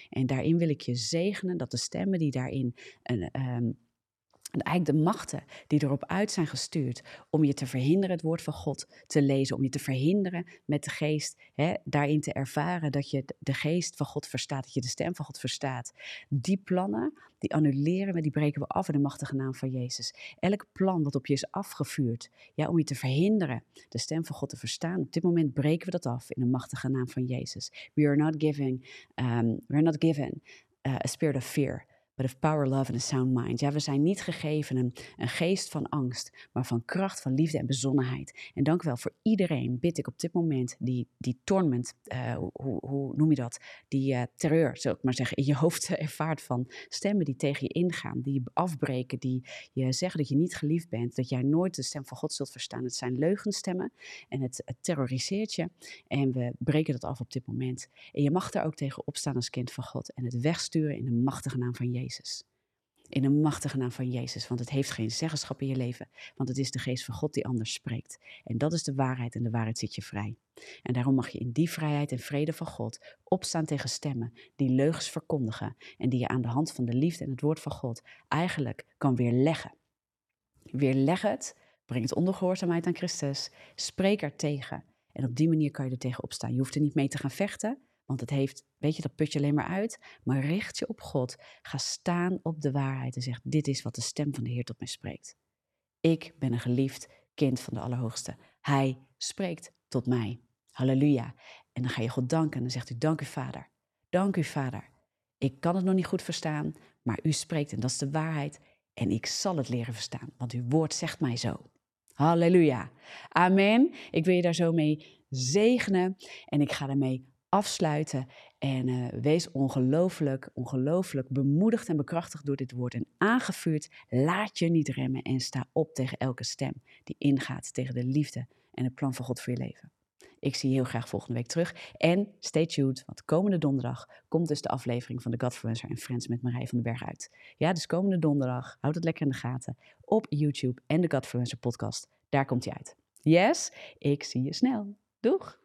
En daarin wil ik je zegenen dat de stemmen die daarin een, um, en eigenlijk de machten die erop uit zijn gestuurd om je te verhinderen het woord van God te lezen, om je te verhinderen met de geest hè, daarin te ervaren dat je de geest van God verstaat, dat je de stem van God verstaat. Die plannen, die annuleren we, die breken we af in de machtige naam van Jezus. Elk plan wat op je is afgevuurd, ja, om je te verhinderen de stem van God te verstaan, op dit moment breken we dat af in de machtige naam van Jezus. We are not giving, um, we are not given uh, a spirit of fear but of power, love and a sound mind. Ja, we zijn niet gegeven een, een geest van angst, maar van kracht, van liefde en bezonnenheid. En dank wel voor iedereen, bid ik op dit moment, die, die torment, uh, hoe, hoe, noem je dat? Die uh, terreur, zou ik maar zeggen, in je hoofd ervaart van stemmen die tegen je ingaan, die je afbreken, die je zeggen dat je niet geliefd bent, dat jij nooit de stem van God zult verstaan. Het zijn leugenstemmen en het, het terroriseert je. En we breken dat af op dit moment. En je mag daar ook tegen opstaan als kind van God en het wegsturen in de machtige naam van Jezus. Jezus. In de machtige naam van Jezus, want het heeft geen zeggenschap in je leven, want het is de geest van God die anders spreekt. En dat is de waarheid en de waarheid zit je vrij. En daarom mag je in die vrijheid en vrede van God opstaan tegen stemmen die leugens verkondigen en die je aan de hand van de liefde en het woord van God eigenlijk kan weerleggen. Weerleg het, breng het onder gehoorzaamheid aan Christus, spreek er tegen. En op die manier kan je er tegen opstaan. Je hoeft er niet mee te gaan vechten, want het heeft, weet je, dat put je alleen maar uit. Maar richt je op God. Ga staan op de waarheid en zeg: Dit is wat de stem van de Heer tot mij spreekt. Ik ben een geliefd kind van de Allerhoogste. Hij spreekt tot mij. Halleluja. En dan ga je God danken en dan zegt u: Dank u, Vader. Dank u, Vader. Ik kan het nog niet goed verstaan, maar u spreekt en dat is de waarheid. En ik zal het leren verstaan, want uw woord zegt mij zo. Halleluja. Amen. Ik wil je daar zo mee zegenen en ik ga daarmee afsluiten. En uh, wees ongelooflijk, ongelooflijk bemoedigd en bekrachtigd door dit woord en aangevuurd. Laat je niet remmen en sta op tegen elke stem die ingaat tegen de liefde en het plan van God voor je leven. Ik zie je heel graag volgende week terug. En stay tuned, want komende donderdag komt dus de aflevering van de Godfluencer en Friends met Marij van den Berg uit. Ja, dus komende donderdag, houd het lekker in de gaten, op YouTube en de Godfluencer podcast. Daar komt hij uit. Yes, ik zie je snel. Doeg!